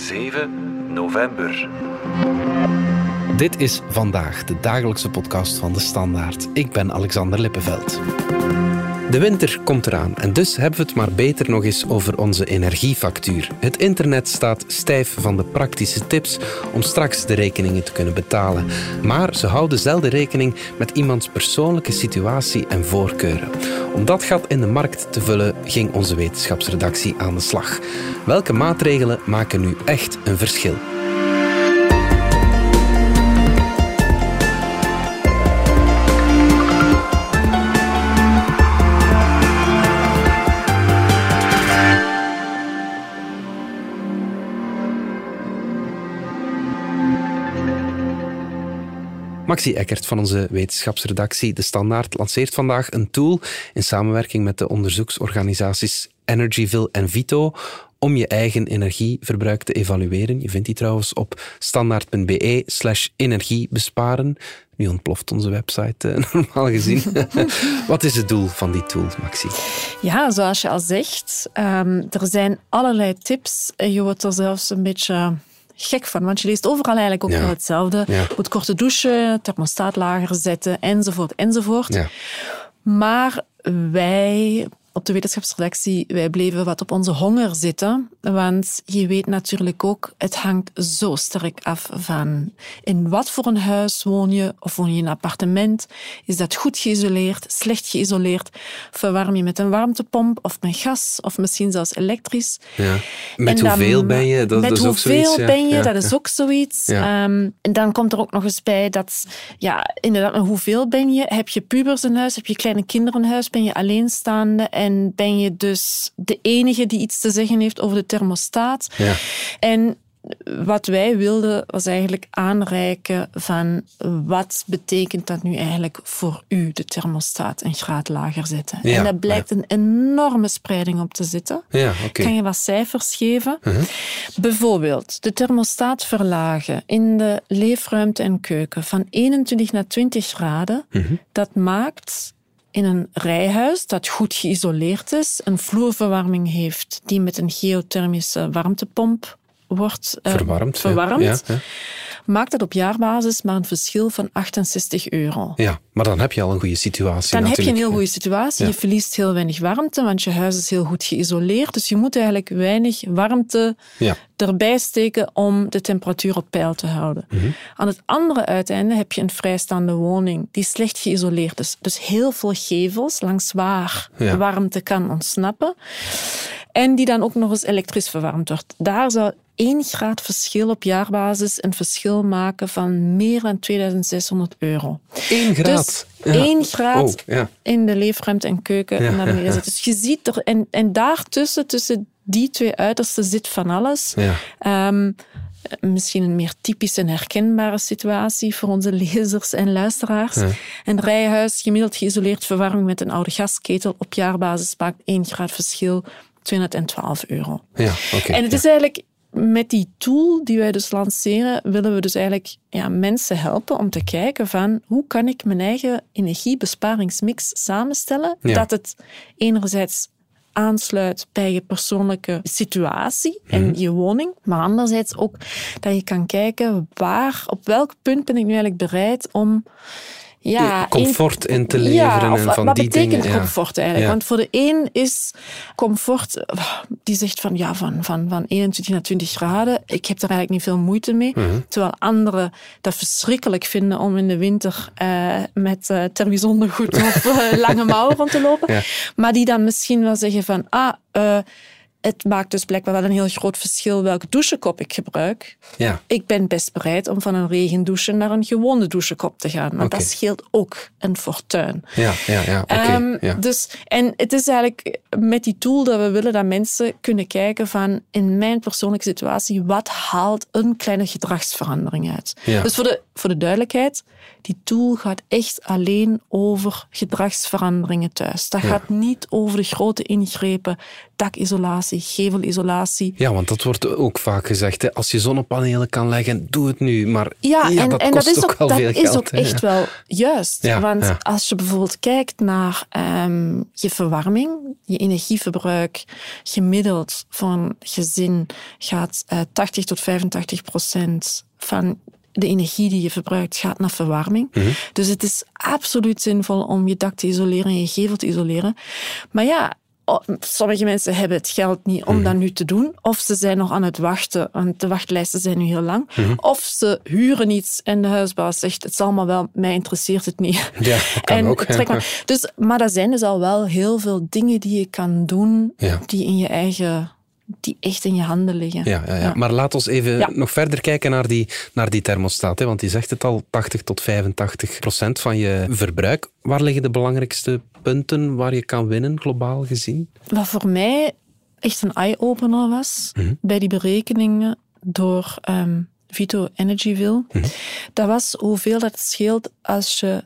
7 november. Dit is vandaag de dagelijkse podcast van de Standaard. Ik ben Alexander Lippenveld. De winter komt eraan en dus hebben we het maar beter nog eens over onze energiefactuur. Het internet staat stijf van de praktische tips om straks de rekeningen te kunnen betalen. Maar ze houden zelden rekening met iemands persoonlijke situatie en voorkeuren. Om dat gat in de markt te vullen ging onze wetenschapsredactie aan de slag. Welke maatregelen maken nu echt een verschil? Maxi Eckert van onze wetenschapsredactie De Standaard lanceert vandaag een tool in samenwerking met de onderzoeksorganisaties Energyville en Vito om je eigen energieverbruik te evalueren. Je vindt die trouwens op standaard.be slash energiebesparen. Nu ontploft onze website eh, normaal gezien. Wat is het doel van die tool, Maxi? Ja, zoals je al zegt, um, er zijn allerlei tips. Je wordt er zelfs een beetje gek van, want je leest overal eigenlijk ook ja. hetzelfde. Ja. Moet korte douchen, thermostaat lager zetten, enzovoort, enzovoort. Ja. Maar wij op de wetenschapsredactie, wij bleven wat op onze honger zitten. Want je weet natuurlijk ook, het hangt zo sterk af van in wat voor een huis woon je, of woon je in een appartement. Is dat goed geïsoleerd, slecht geïsoleerd? Verwarm je met een warmtepomp of met gas, of misschien zelfs elektrisch? Ja. Met dan, hoeveel ben je? Dat, met is hoeveel ook zoiets, ja. ben je? Dat is ook zoiets. Um, en dan komt er ook nog eens bij dat, ja, inderdaad, hoeveel ben je? Heb je pubers in huis? Heb je kleine kinderen in huis? Ben je alleenstaande? En ben je dus de enige die iets te zeggen heeft over de thermostaat. Ja. En wat wij wilden was eigenlijk aanreiken van wat betekent dat nu eigenlijk voor u, de thermostaat, een graad lager zetten. Ja, en dat blijkt een enorme spreiding op te zitten. Ja, okay. Kan je wat cijfers geven? Uh -huh. Bijvoorbeeld de thermostaat verlagen in de leefruimte en keuken van 21 naar 20 graden. Uh -huh. Dat maakt in een rijhuis dat goed geïsoleerd is, een vloerverwarming heeft die met een geothermische warmtepomp wordt uh, verwarmd, verwarmd ja. Ja, maakt dat op jaarbasis maar een verschil van 68 euro. Ja, maar dan heb je al een goede situatie. Dan natuurlijk. heb je een heel goede situatie. Je verliest heel weinig warmte, want je huis is heel goed geïsoleerd. Dus je moet eigenlijk weinig warmte erbij steken om de temperatuur op peil te houden. Mhm. Mm -hmm. Aan het andere uiteinde heb je een vrijstaande woning die slecht geïsoleerd is. Dus heel veel gevels langs waar warmte kan ontsnappen. En die dan ook nog eens elektrisch verwarmd wordt. Daar zou 1 graad verschil op jaarbasis een verschil maken van meer dan 2600 euro. 1 graad? Dus ja. 1 graad oh, ja. in de leefruimte en keuken Ja, naar beneden. Dus je ziet er, en, en daartussen, tussen die twee uitersten, zit van alles. Um, misschien een meer typische en herkenbare situatie voor onze lezers en luisteraars. Ja. Een rijhuis, gemiddeld geïsoleerd verwarming met een oude gasketel op jaarbasis maakt 1 graad verschil 212 euro. Ja, okay, en het is eigenlijk met die tool die wij dus lanceren, willen we dus eigenlijk ja, mensen helpen om te kijken van hoe kan ik mijn eigen energiebesparingsmix samenstellen, ja. dat het enerzijds aansluit bij je persoonlijke situatie en Mhm. je woning, maar anderzijds ook dat je kan kijken waar, op welk punt ben ik nu eigenlijk bereid om ja, comfort in te leveren ja, of, en van wat die betekent dingen. comfort eigenlijk? Want voor de een is comfort, die zegt van ja, van, van, van 21 naar 20 graden, ik heb daar eigenlijk niet veel moeite mee. Mhm. Terwijl anderen dat verschrikkelijk vinden om in de winter uh, met uh, terbijzondergoed of uh, lange mouwen rond te lopen. Maar die dan misschien wel zeggen van ah, het maakt dus blijkbaar wel een heel groot verschil welke douchekop ik gebruik. Ja. Ik ben best bereid om van een regendouche naar een gewone douchekop te gaan. Want okay. dat scheelt ook een fortuin. Ja, ja, ja. Okay. Um, ja. Dus, en het is eigenlijk met die tool dat we willen dat mensen kunnen kijken van in mijn persoonlijke situatie, wat haalt een kleine gedragsverandering uit? Ja. Dus voor de, voor de duidelijkheid, Die tool gaat echt alleen over gedragsveranderingen thuis. Dat gaat niet over de grote ingrepen, dakisolatie, gevelisolatie. Ja, want dat wordt ook vaak gezegd. Hè. Als je zonnepanelen kan leggen, doe het nu. Maar ja, ja en, dat en kost dat is ook, wel dat veel is geld. ook hè. echt wel juist. Ja, want ja. als je bijvoorbeeld kijkt naar ehm, je verwarming, je energieverbruik, gemiddeld voor een gezin gaat eh 80 tot 85 procent van de energie die je verbruikt gaat naar verwarming. Mhm. Dus het is absoluut zinvol om je dak te isoleren en je gevel te isoleren. Maar ja, sommige mensen hebben het geld niet om Mhm. dat nu te doen. Of ze zijn nog aan het wachten, want de wachtlijsten zijn nu heel lang. Mhm. Of ze huren iets en de huisbaas zegt, het zal maar wel, mij interesseert het niet. Ja, dat kan en ook. trek maar. Dus, maar er zijn dus al wel heel veel dingen die je kan doen Ja. die in je eigen, die echt in je handen liggen. Ja, ja, ja. Maar laat ons even Ja. nog verder kijken naar die, naar die thermostaat. Hè? Want je zegt het al, 80 tot 85 procent van je verbruik. Waar liggen de belangrijkste punten waar je kan winnen, globaal gezien? Wat voor mij echt een eye-opener was Mhm. bij die berekeningen door ehm, Vito Energyville, Mhm. dat was hoeveel dat scheelt als je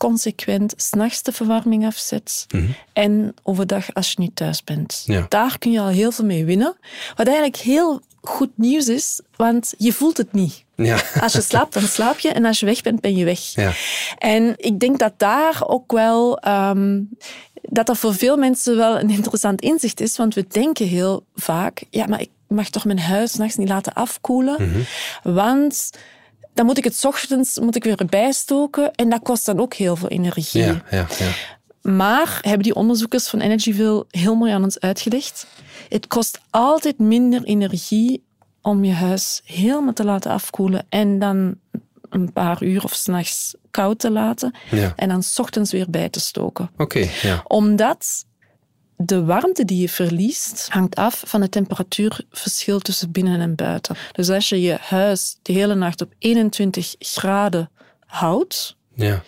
consequent s'nachts de verwarming afzet en overdag als je niet thuis bent. Mhm. Ja. Daar kun je al heel veel mee winnen. Wat eigenlijk heel goed nieuws is, want je voelt het niet. Ja. Als je slaapt, dan slaap je. En als je weg bent, ben je weg. Ja. En ik denk dat daar ook wel... ehm, dat dat voor veel mensen wel een interessant inzicht is. Want we denken heel vaak... Ja, maar ik mag toch mijn huis nachts niet laten afkoelen. Want dan moet ik het 's ochtends moet ik weer bijstoken. En dat kost dan ook heel veel energie. Ja, ja, ja. Maar hebben die onderzoekers van Energyville heel mooi aan ons uitgelegd. Het kost altijd minder energie om je huis helemaal te laten afkoelen en dan een paar uur of s'nachts koud te laten Ja. en dan 's ochtends weer bij te stoken. Oké, ja. Omdat de warmte die je verliest hangt af van het temperatuurverschil tussen binnen en buiten. Dus als je je huis de hele nacht op 21 graden houdt, ja.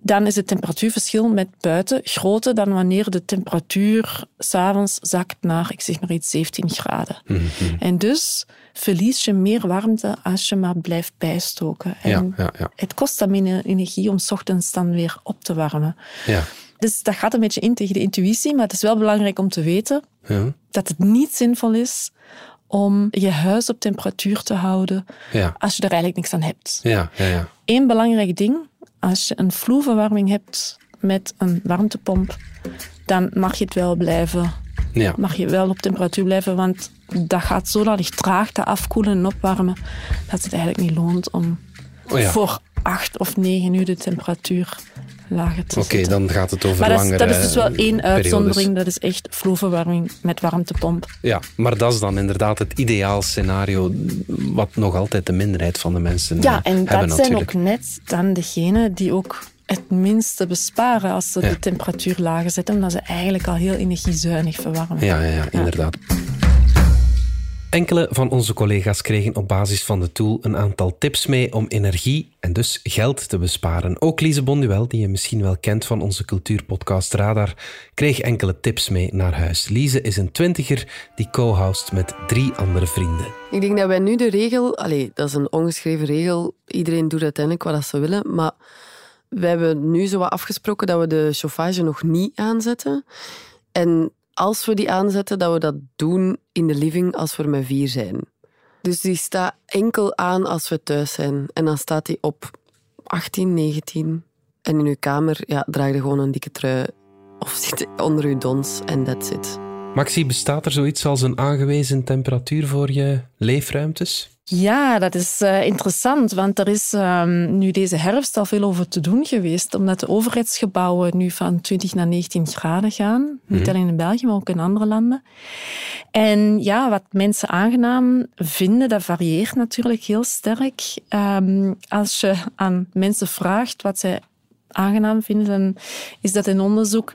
dan is het temperatuurverschil met buiten groter dan wanneer de temperatuur s'avonds zakt naar, ik zeg maar iets, 17 graden. Mhm. En dus verlies je meer warmte als je maar blijft bijstoken. En Ja, ja, ja. Het kost dan minder energie om 's ochtends dan weer op te warmen. ja. Dus dat gaat een beetje in tegen de intuïtie, maar het is wel belangrijk om te weten ja. dat het niet zinvol is om je huis op temperatuur te houden ja. als je er eigenlijk niks aan hebt. ja, ja, ja. Eén belangrijk ding, als je een vloerverwarming hebt met een warmtepomp, dan mag je het wel blijven, ja. mag je wel op temperatuur blijven, want dat gaat zodanig traag te afkoelen en opwarmen, dat het eigenlijk niet loont om Oh voor acht of negen uur de temperatuur lager te Oké, dan gaat het over Maar dat is, langere dat is dus wel één periodes. uitzondering, dat is echt vloerverwarming met warmtepomp. Ja, maar dat is dan inderdaad het ideaal scenario, wat nog altijd de minderheid van de mensen Ja, eh, en hebben dat zijn ook net dan degenen die ook het minste besparen als ze Ja. de temperatuur lager zetten, omdat ze eigenlijk al heel energiezuinig verwarmen. Ja, ja, ja, inderdaad. Enkele van onze collega's kregen op basis van de tool een aantal tips mee om energie en dus geld te besparen. Ook Lise Bonduel, die je misschien wel kent van onze cultuurpodcast Radar, kreeg enkele tips mee naar huis. Lise is een twintiger die co-houst met drie andere vrienden. Ik denk dat wij nu de regel... Allee, dat is een ongeschreven regel. Iedereen doet uiteindelijk wat ze willen. Maar we hebben nu zo wat afgesproken dat we de chauffage nog niet aanzetten. En als we die aanzetten, dat we dat doen in de living als we met vier zijn. Dus die staat enkel aan als we thuis zijn. En dan staat die op 18, 19. En in uw kamer ja, draag je gewoon een dikke trui. Of zit onder uw dons en that's it. Maxi, bestaat er zoiets als een aangewezen temperatuur voor je leefruimtes? Ja, dat is eh, interessant, want er is ehm, nu deze herfst al veel over te doen geweest, omdat de overheidsgebouwen nu van 20 naar 19 graden gaan. Niet alleen in België, maar ook in andere landen. En ja, wat mensen aangenaam vinden, dat varieert natuurlijk heel sterk. Ehm, als je aan mensen vraagt wat zij aangenaam vinden, dan is dat in onderzoek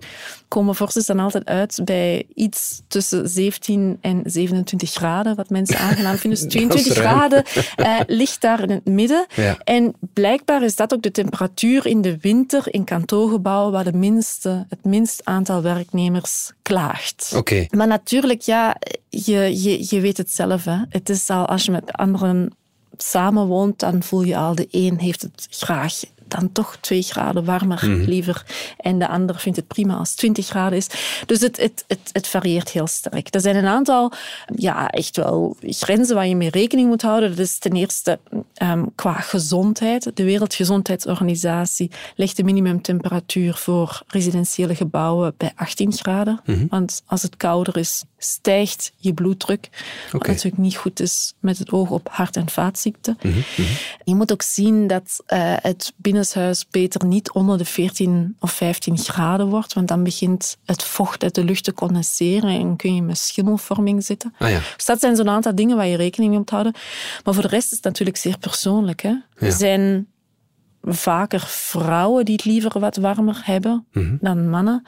komen vorsters dan altijd uit bij iets tussen 17 en 27 graden, wat mensen aangenaam vinden. Dus 22 ruim. graden eh, ligt daar in het midden. Ja. En blijkbaar is dat ook de temperatuur in de winter in kantoorgebouwen waar de minste, het minst aantal werknemers klaagt. Oké. Maar natuurlijk, ja, je, je, je weet het zelf. Hè. Het is al, als je met anderen samenwoont, dan voel je al, de een heeft het graag dan toch twee graden warmer mhm. liever. En de ander vindt het prima als 20 graden is. Dus het, het, het, het varieert heel sterk. Er zijn een aantal, ja, echt wel grenzen waar je mee rekening moet houden. Dat is ten eerste ehm, qua gezondheid. De Wereldgezondheidsorganisatie legt de minimumtemperatuur voor residentiële gebouwen bij 18 graden. Mhm. Want als het kouder is, stijgt je bloeddruk. Wat natuurlijk niet goed is met het oog op hart- en vaatziekten. Mhm, je moet ook zien dat uh, het binnenshuis beter niet onder de 14 of 15 graden wordt, want dan begint het vocht uit de lucht te condenseren en kun je met schimmelvorming zitten. Ah, ja. Dus dat zijn zo'n aantal dingen waar je rekening mee moet houden. Maar voor de rest is het natuurlijk zeer persoonlijk. Hè? Er zijn vaker vrouwen die het liever wat warmer hebben mhm. dan mannen.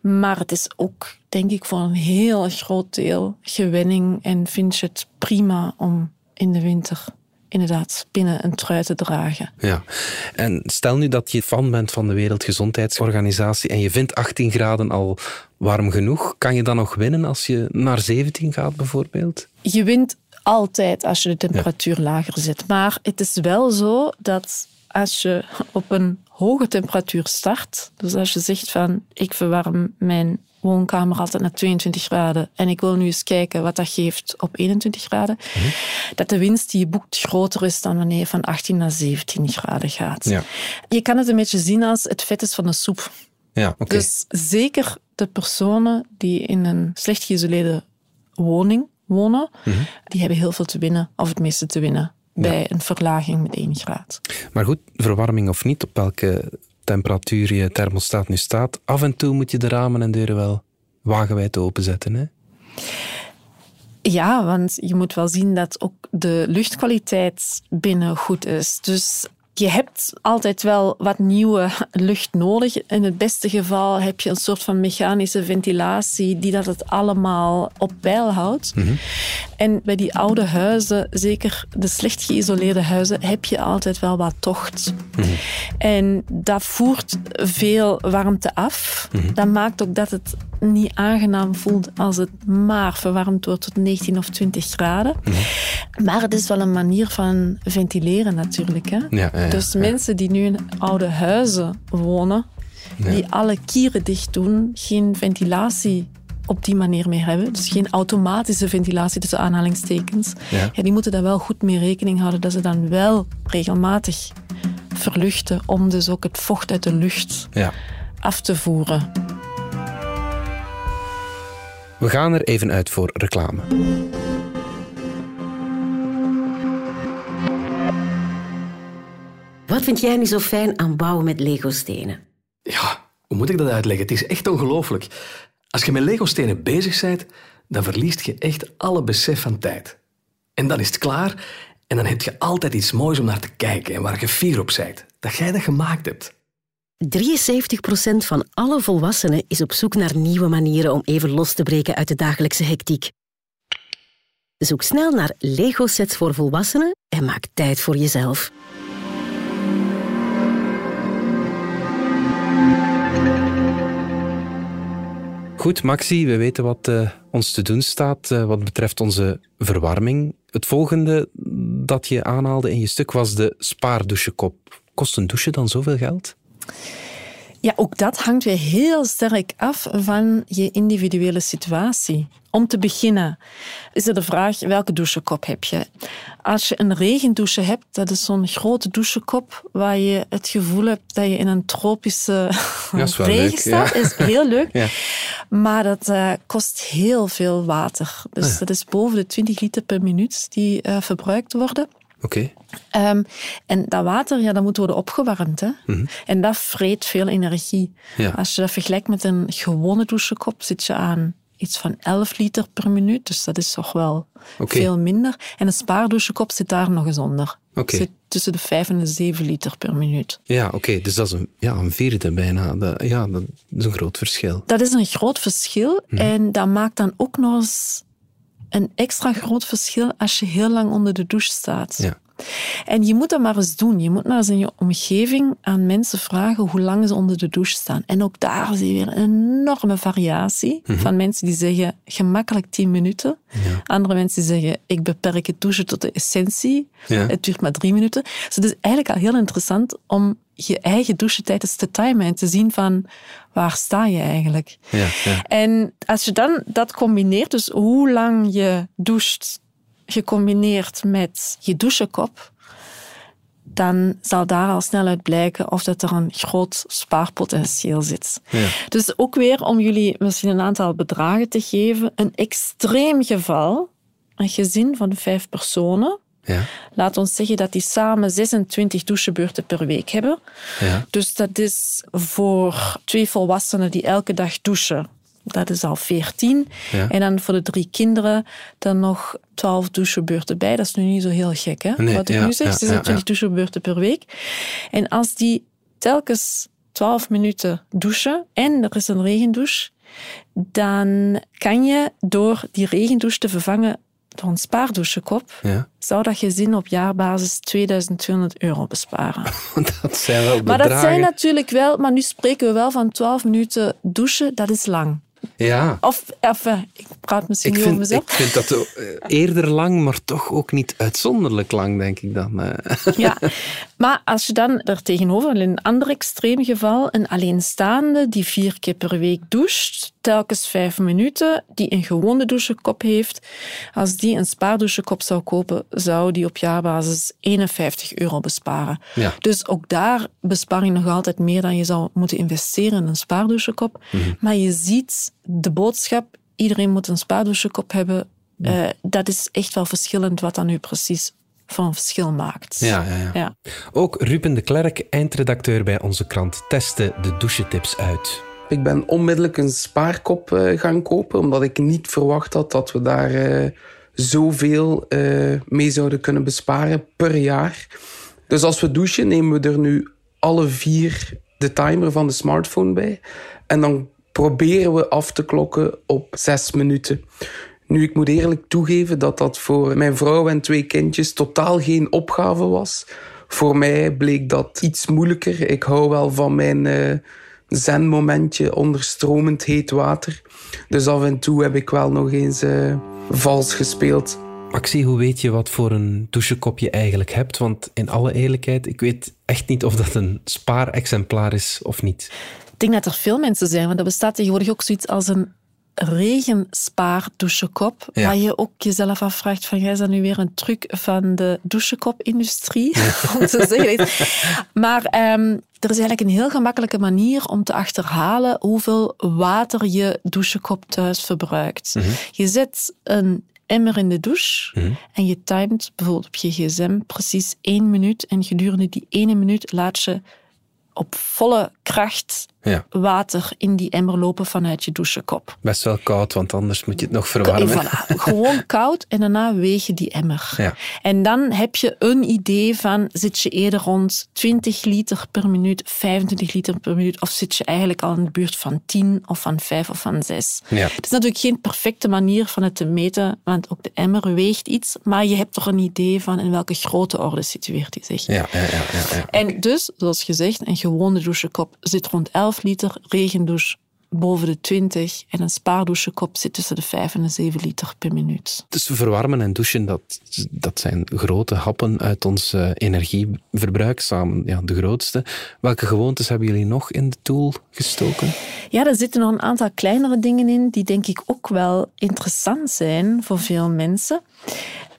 Maar het is ook, denk ik, voor een heel groot deel gewenning en vind je het prima om in de winter inderdaad binnen een trui te dragen. Ja, en stel nu dat je fan bent van de Wereldgezondheidsorganisatie en je vindt 18 graden al warm genoeg, kan je dan nog winnen als je naar 17 gaat bijvoorbeeld? Je wint altijd als je de temperatuur lager zet. Maar het is wel zo dat als je op een hoge temperatuur start, dus als je zegt van ik verwarm mijn woonkamer altijd naar 22 graden en ik wil nu eens kijken wat dat geeft op 21 graden, mhm. dat de winst die je boekt groter is dan wanneer je van 18 naar 17 graden gaat. Ja. Je kan het een beetje zien als het vet is van de soep. Ja, okay. Dus zeker de personen die in een slecht geïsoleerde woning wonen, mhm. die hebben heel veel te winnen, of het meeste te winnen bij een verlaging met 1 graad. Maar goed, verwarming of niet, op welke temperatuur je thermostaat nu staat, af en toe moet je de ramen en deuren wel wagenwijd openzetten. Hè? Ja, want je moet wel zien dat ook de luchtkwaliteit binnen goed is. Dus je hebt altijd wel wat nieuwe lucht nodig. In het beste geval heb je een soort van mechanische ventilatie die dat het allemaal op peil houdt. Mhm. En bij die oude huizen, zeker de slecht geïsoleerde huizen, heb je altijd wel wat tocht. Mhm. En dat voert veel warmte af. Mhm. Dat maakt ook dat het niet aangenaam voelt als het maar verwarmd wordt tot 19 of 20 graden. Maar het is wel een manier van ventileren natuurlijk. Hè? Ja, dus mensen die nu in oude huizen wonen, die alle kieren dicht doen, geen ventilatie op die manier meer hebben. Dus geen automatische ventilatie tussen aanhalingstekens. Ja. die moeten daar wel goed mee rekening houden dat ze dan wel regelmatig verluchten om dus ook het vocht uit de lucht af te voeren. We gaan er even uit voor reclame. Wat vind jij nu zo fijn aan bouwen met Lego-stenen? Ja, hoe moet ik dat uitleggen? Het is echt ongelooflijk. Als je met Lego-stenen bezig bent, dan verliest je echt alle besef van tijd. En dan is het klaar en dan heb je altijd iets moois om naar te kijken en waar je fier op bent. Dat jij dat gemaakt hebt. 73% van alle volwassenen is op zoek naar nieuwe manieren om even los te breken uit de dagelijkse hectiek. Zoek snel naar Lego-sets voor volwassenen en maak tijd voor jezelf. Goed, Maxi, we weten wat uh, ons te doen staat uh, wat betreft onze verwarming. Het volgende dat je aanhaalde in je stuk was de spaardouchekop. Kost een douche dan zoveel geld? Ja, ook dat hangt weer heel sterk af van je individuele situatie. Om te beginnen is er de vraag welke douchekop heb je. Als je een regendouche hebt, dat is zo'n grote douchekop waar je het gevoel hebt dat je in een tropische ja, regen staat. Ja. is heel leuk. Ja. Maar dat uh, kost heel veel water. Dus ah, dat is boven de 20 liter per minuut die uh, verbruikt worden. Oké. Um, en dat water, ja, dat moet worden opgewarmd. Hè? Mm -hmm. En dat vreet veel energie. Ja. Als je dat vergelijkt met een gewone douchekop, zit je aan iets van 11 liter per minuut. Dus dat is toch wel okay. veel minder. En een spaardouchekop zit daar nog eens onder. Okay. Zit tussen de 5 en de 7 liter per minuut. Ja, oké. Dus dat is een, ja, een vierde bijna. Dat, ja, dat is een groot verschil. Dat is een groot verschil. Mm -hmm. En dat maakt dan ook nog eens een extra groot verschil als je heel lang onder de douche staat. Ja. En je moet dat maar eens doen. Je moet maar eens in je omgeving aan mensen vragen hoe lang ze onder de douche staan. En ook daar zie je weer een enorme variatie mm -hmm. van mensen die zeggen gemakkelijk 10 minuten. Ja. Andere mensen die zeggen ik beperk het douchen tot de essentie. Ja. Het duurt maar drie minuten. Dus het is eigenlijk al heel interessant om je eigen douchetijd eens te timen en te zien van waar sta je eigenlijk. Ja, ja. En als je dan dat combineert, dus hoe lang je doucht, gecombineerd met je douchekop, dan zal daar al snel uit blijken of dat er een groot spaarpotentieel zit. Ja. Dus ook weer om jullie misschien een aantal bedragen te geven. Een extreem geval, een gezin van vijf personen. Ja. Laat ons zeggen dat die samen 26 douchebeurten per week hebben. Ja. Dus dat is voor twee volwassenen die elke dag douchen dat is al 14. En dan voor de drie kinderen dan nog 12 douchebeurten bij. Dat is nu niet zo heel gek, hè? wat ik nu zeg. 26 ja, douchebeurten per week. En als die telkens 12 minuten douchen en er is een regendouche, dan kan je door die regendouche te vervangen door een spaardouchekop, ja. zou dat gezin op jaarbasis 2200 euro besparen. dat zijn wel bedragen. Maar dat zijn natuurlijk wel, maar nu spreken we wel van 12 minuten douchen, dat is lang. Ja. Of, even, ik praat misschien niet over mezelf. Ik vind dat eh, eerder lang, maar toch ook niet uitzonderlijk lang, denk ik dan. Eh. Ja, maar als je dan er tegenover, in een ander extreem geval, een alleenstaande die vier keer per week doucht, telkens vijf minuten, die een gewone douchekop heeft, als die een spaardouchekop zou kopen, zou die op jaarbasis 51 euro besparen. Ja. Dus ook daar bespaar je nog altijd meer dan je zou moeten investeren in een spaardouchekop. Mhm. Maar je ziet de boodschap, iedereen moet een spaardouchekop hebben. Uh, dat is echt wel verschillend wat dan nu precies van verschil maakt. Ja, ja, ja. ja. Ook Ruben de Klerk, eindredacteur bij onze krant, testte de douchetips uit. Ik ben onmiddellijk een spaarkop uh, gaan kopen, omdat ik niet verwacht had dat we daar uh, zoveel uh, mee zouden kunnen besparen per jaar. Dus als we douchen, nemen we er nu alle vier de timer van de smartphone bij. En dan proberen we af te klokken op zes minuten. Nu, ik moet eerlijk toegeven dat dat voor mijn vrouw en twee kindjes totaal geen opgave was. Voor mij bleek dat iets moeilijker. Ik hou wel van mijn uh, zenmomentje onder stromend heet water. Dus af en toe heb ik wel nog eens uh, vals gespeeld. Maxi, hoe weet je wat voor een douchekop je eigenlijk hebt? Want in alle eerlijkheid, ik weet echt niet of dat een spaarexemplaar is of niet. Ik denk dat er veel mensen zijn, want er bestaat tegenwoordig ook zoiets als een regenspaardouchekop, ja. waar je ook jezelf afvraagt van, is dat nu weer een truc van de douchekop-industrie? om te zeggen. Maar um, er is eigenlijk een heel gemakkelijke manier om te achterhalen hoeveel water je douchekop thuis verbruikt. Mhm. Je zet een emmer in de douche mhm. en je timet bijvoorbeeld op je gsm precies één minuut en gedurende die ene minuut laat je op volle kracht ja. water in die emmer lopen vanuit je douchekop. Best wel koud, want anders moet je het nog verwarmen. gewoon koud en daarna weeg je die emmer. Ja. En dan heb je een idee van, zit je eerder rond 20 liter per minuut, 25 liter per minuut, of zit je eigenlijk al in de buurt van 10 of van 5 of van 6. Ja. Het is natuurlijk geen perfecte manier van het te meten, want ook de emmer weegt iets, maar je hebt toch een idee van in welke grote orde situeert hij zich. Ja, ja, ja, ja, En dus, zoals gezegd, een gewone douchekop zit rond 11 liter, regendouche boven de 20 en een spaardouchekop zit tussen de 5 en de 7 liter per minuut. Dus verwarmen en douchen, dat, dat zijn grote happen uit ons uh, energieverbruik, samen ja, de grootste. Welke gewoontes hebben jullie nog in de tool gestoken? Ja, er zitten nog een aantal kleinere dingen in die denk ik ook wel interessant zijn voor veel mensen.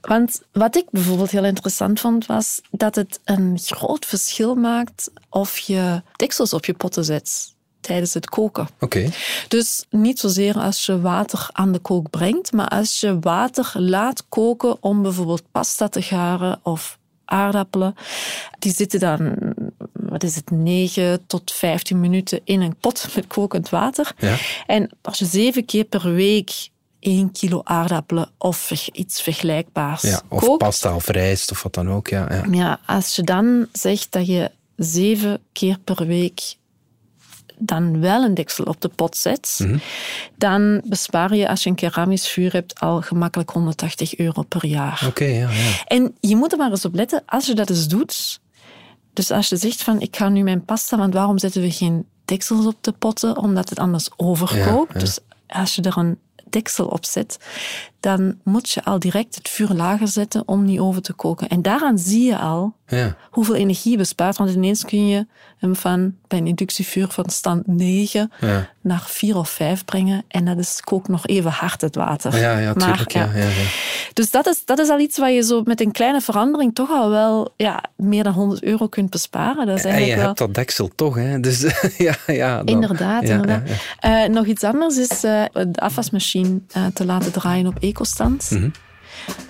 Want wat ik bijvoorbeeld heel interessant vond, was dat het een groot verschil maakt of je deksels op je potten zet tijdens het koken. Oké. Dus niet zozeer als je water aan de kook brengt, maar als je water laat koken om bijvoorbeeld pasta te garen of aardappelen. Die zitten dan, wat is het, 9 tot 15 minuten in een pot met kokend water. Ja. En als je zeven keer per week 1 kilo aardappelen of iets vergelijkbaars. Ja, of pasta of rijst of wat dan ook. Ja, ja. ja, als je dan zegt dat je zeven keer per week dan wel een deksel op de pot zet, mhm. dan bespaar je als je een keramisch vuur hebt al gemakkelijk 180 euro per jaar. Oké, ja, ja. En je moet er maar eens op letten, als je dat eens doet, dus als je zegt van ik ga nu mijn pasta, want waarom zetten we geen deksels op de potten? Omdat het anders overkookt. Dus als je er een deksel opzet, dan moet je al direct het vuur lager zetten om niet over te koken. En daaraan zie je al ja. hoeveel energie je bespaart. Want ineens kun je hem van bij een inductievuur van stand 9 naar 4 of 5 brengen. En dat is kookt nog even hard het water. Ja, ja, tuurlijk. ja. Ja, Dus dat is, dat is al iets waar je zo met een kleine verandering toch al wel ja, meer dan 100 euro kunt besparen. Dat is en je wel... hebt dat deksel toch, hè? Dus, ja, ja, Inderdaad, inderdaad. Uh, nog iets anders is uh, de afwasmachine uh, te laten draaien op ecostand. Mm -hmm.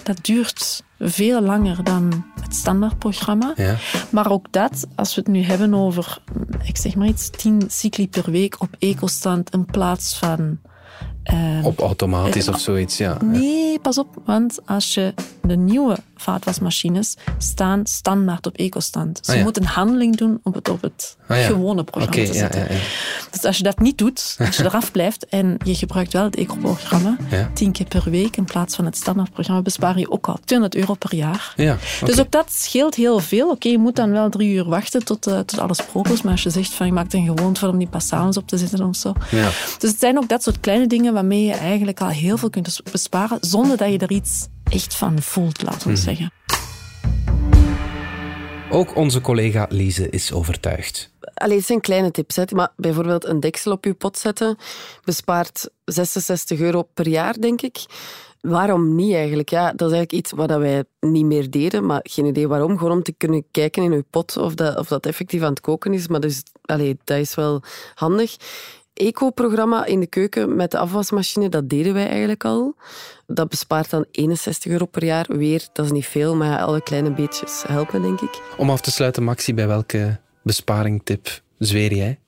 Dat duurt veel langer dan het standaardprogramma. Ja. Maar ook dat, als we het nu hebben over, ik zeg maar iets, 10 cycli per week op ecostand in plaats van Uh, op automatisch of zoiets, ja. Nee, pas op, want als je de nieuwe vaatwasmachines staan standaard op ecostand. Ze ah, ja. moeten een handeling doen om het op het ah, ja. gewone programma okay, te zetten. Ja, dus als je dat niet doet, als je eraf blijft en je gebruikt wel het eco-programma, tien keer per week in plaats van het standaardprogramma, bespaar je ook al 200 euro per jaar. Okay. Dus ook dat scheelt heel veel. Oké, je moet dan wel drie uur wachten tot, uh, tot alles proper is, maar als je zegt van je maakt een gewoonte van om die pas op te zetten of zo. Dus het zijn ook dat soort kleine dingen waarmee je eigenlijk al heel veel kunt besparen zonder dat je er iets echt van voelt, laten we mm. zeggen. Ook onze collega Lise is overtuigd. Allee, het zijn kleine tips. Hè. Maar bijvoorbeeld een deksel op je pot zetten bespaart 66 euro per jaar, denk ik. Waarom niet eigenlijk? Ja, dat is eigenlijk iets wat wij niet meer deden, maar geen idee waarom. Gewoon om te kunnen kijken in uw pot of dat, of dat effectief aan het koken is. Maar dus, allee, dat is wel handig eco-programma in de keuken met de afwasmachine, dat deden wij eigenlijk al. Dat bespaart dan 61 euro per jaar. Weer, dat is niet veel, maar alle kleine beetjes helpen, denk ik. Om af te sluiten, Maxi, bij welke besparingtip zweer jij?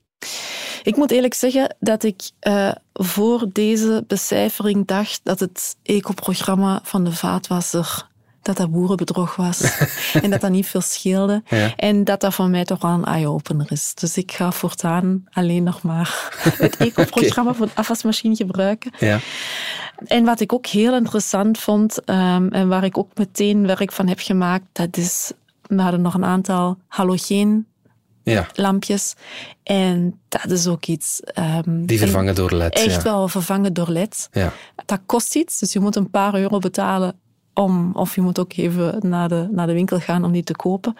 Ik moet eerlijk zeggen dat ik uh, voor deze becijfering dacht dat het eco-programma van de vaatwasser dat dat boerenbedrog was. en dat dat niet veel scheelde. En dat dat voor mij toch wel een eye-opener is. Dus ik ga voortaan alleen nog maar het eco-programma voor de afwasmachine gebruiken. Ja. En wat ik ook heel interessant vond, um, en waar ik ook meteen werk van heb gemaakt, dat is, we hadden nog een aantal halogeen ja. lampjes. En dat is ook iets... Um, Die vervangen door LED. Echt wel vervangen door LED. Ja. Dat kost iets, dus je moet een paar euro betalen om. Of je moet ook even naar de, naar de winkel gaan om die te kopen.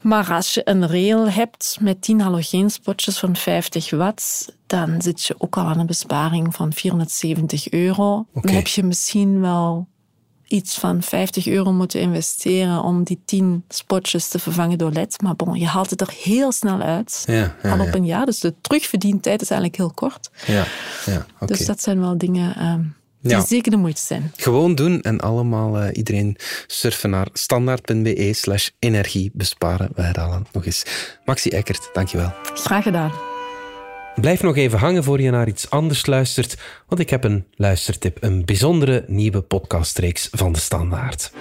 Maar als je een rail hebt met 10 halogeenspotjes van 50 watt, dan zit je ook al aan een besparing van 470 euro. Dan heb je misschien wel iets van 50 euro moeten investeren om die 10 spotjes te vervangen door LED. Maar bon, je haalt het er heel snel uit. Ja, ja, al op een jaar. Dus de terugverdientijd is eigenlijk heel kort. Ja, ja, okay. Dus dat zijn wel dingen... Um, ja. Die zeker de moeite zijn. Gewoon doen en allemaal uh, iedereen surfen naar standaard.be slash energie besparen. We herhalen nog eens. Maxi Eckert, dankjewel. Graag gedaan. Blijf nog even hangen voor je naar iets anders luistert, want ik heb een luistertip. Een bijzondere nieuwe podcastreeks van de Standaard.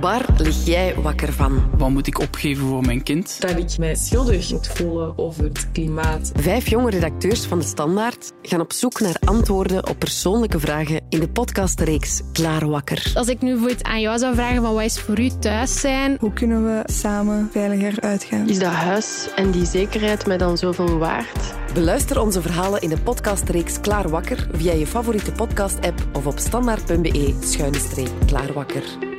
Waar lig jij wakker van? Wat moet ik opgeven voor mijn kind? Dat ik mij schuldig moet voelen over het klimaat. Vijf jonge redacteurs van De Standaard gaan op zoek naar antwoorden op persoonlijke vragen in de podcastreeks Klaar Wakker. Als ik nu bijvoorbeeld aan jou zou vragen van wat is voor u thuis zijn? Hoe kunnen we samen veiliger uitgaan? Is dat huis en die zekerheid mij dan zoveel waard? Beluister onze verhalen in de podcastreeks Klaar Wakker via je favoriete podcast-app of op standaard.be-klaarwakker.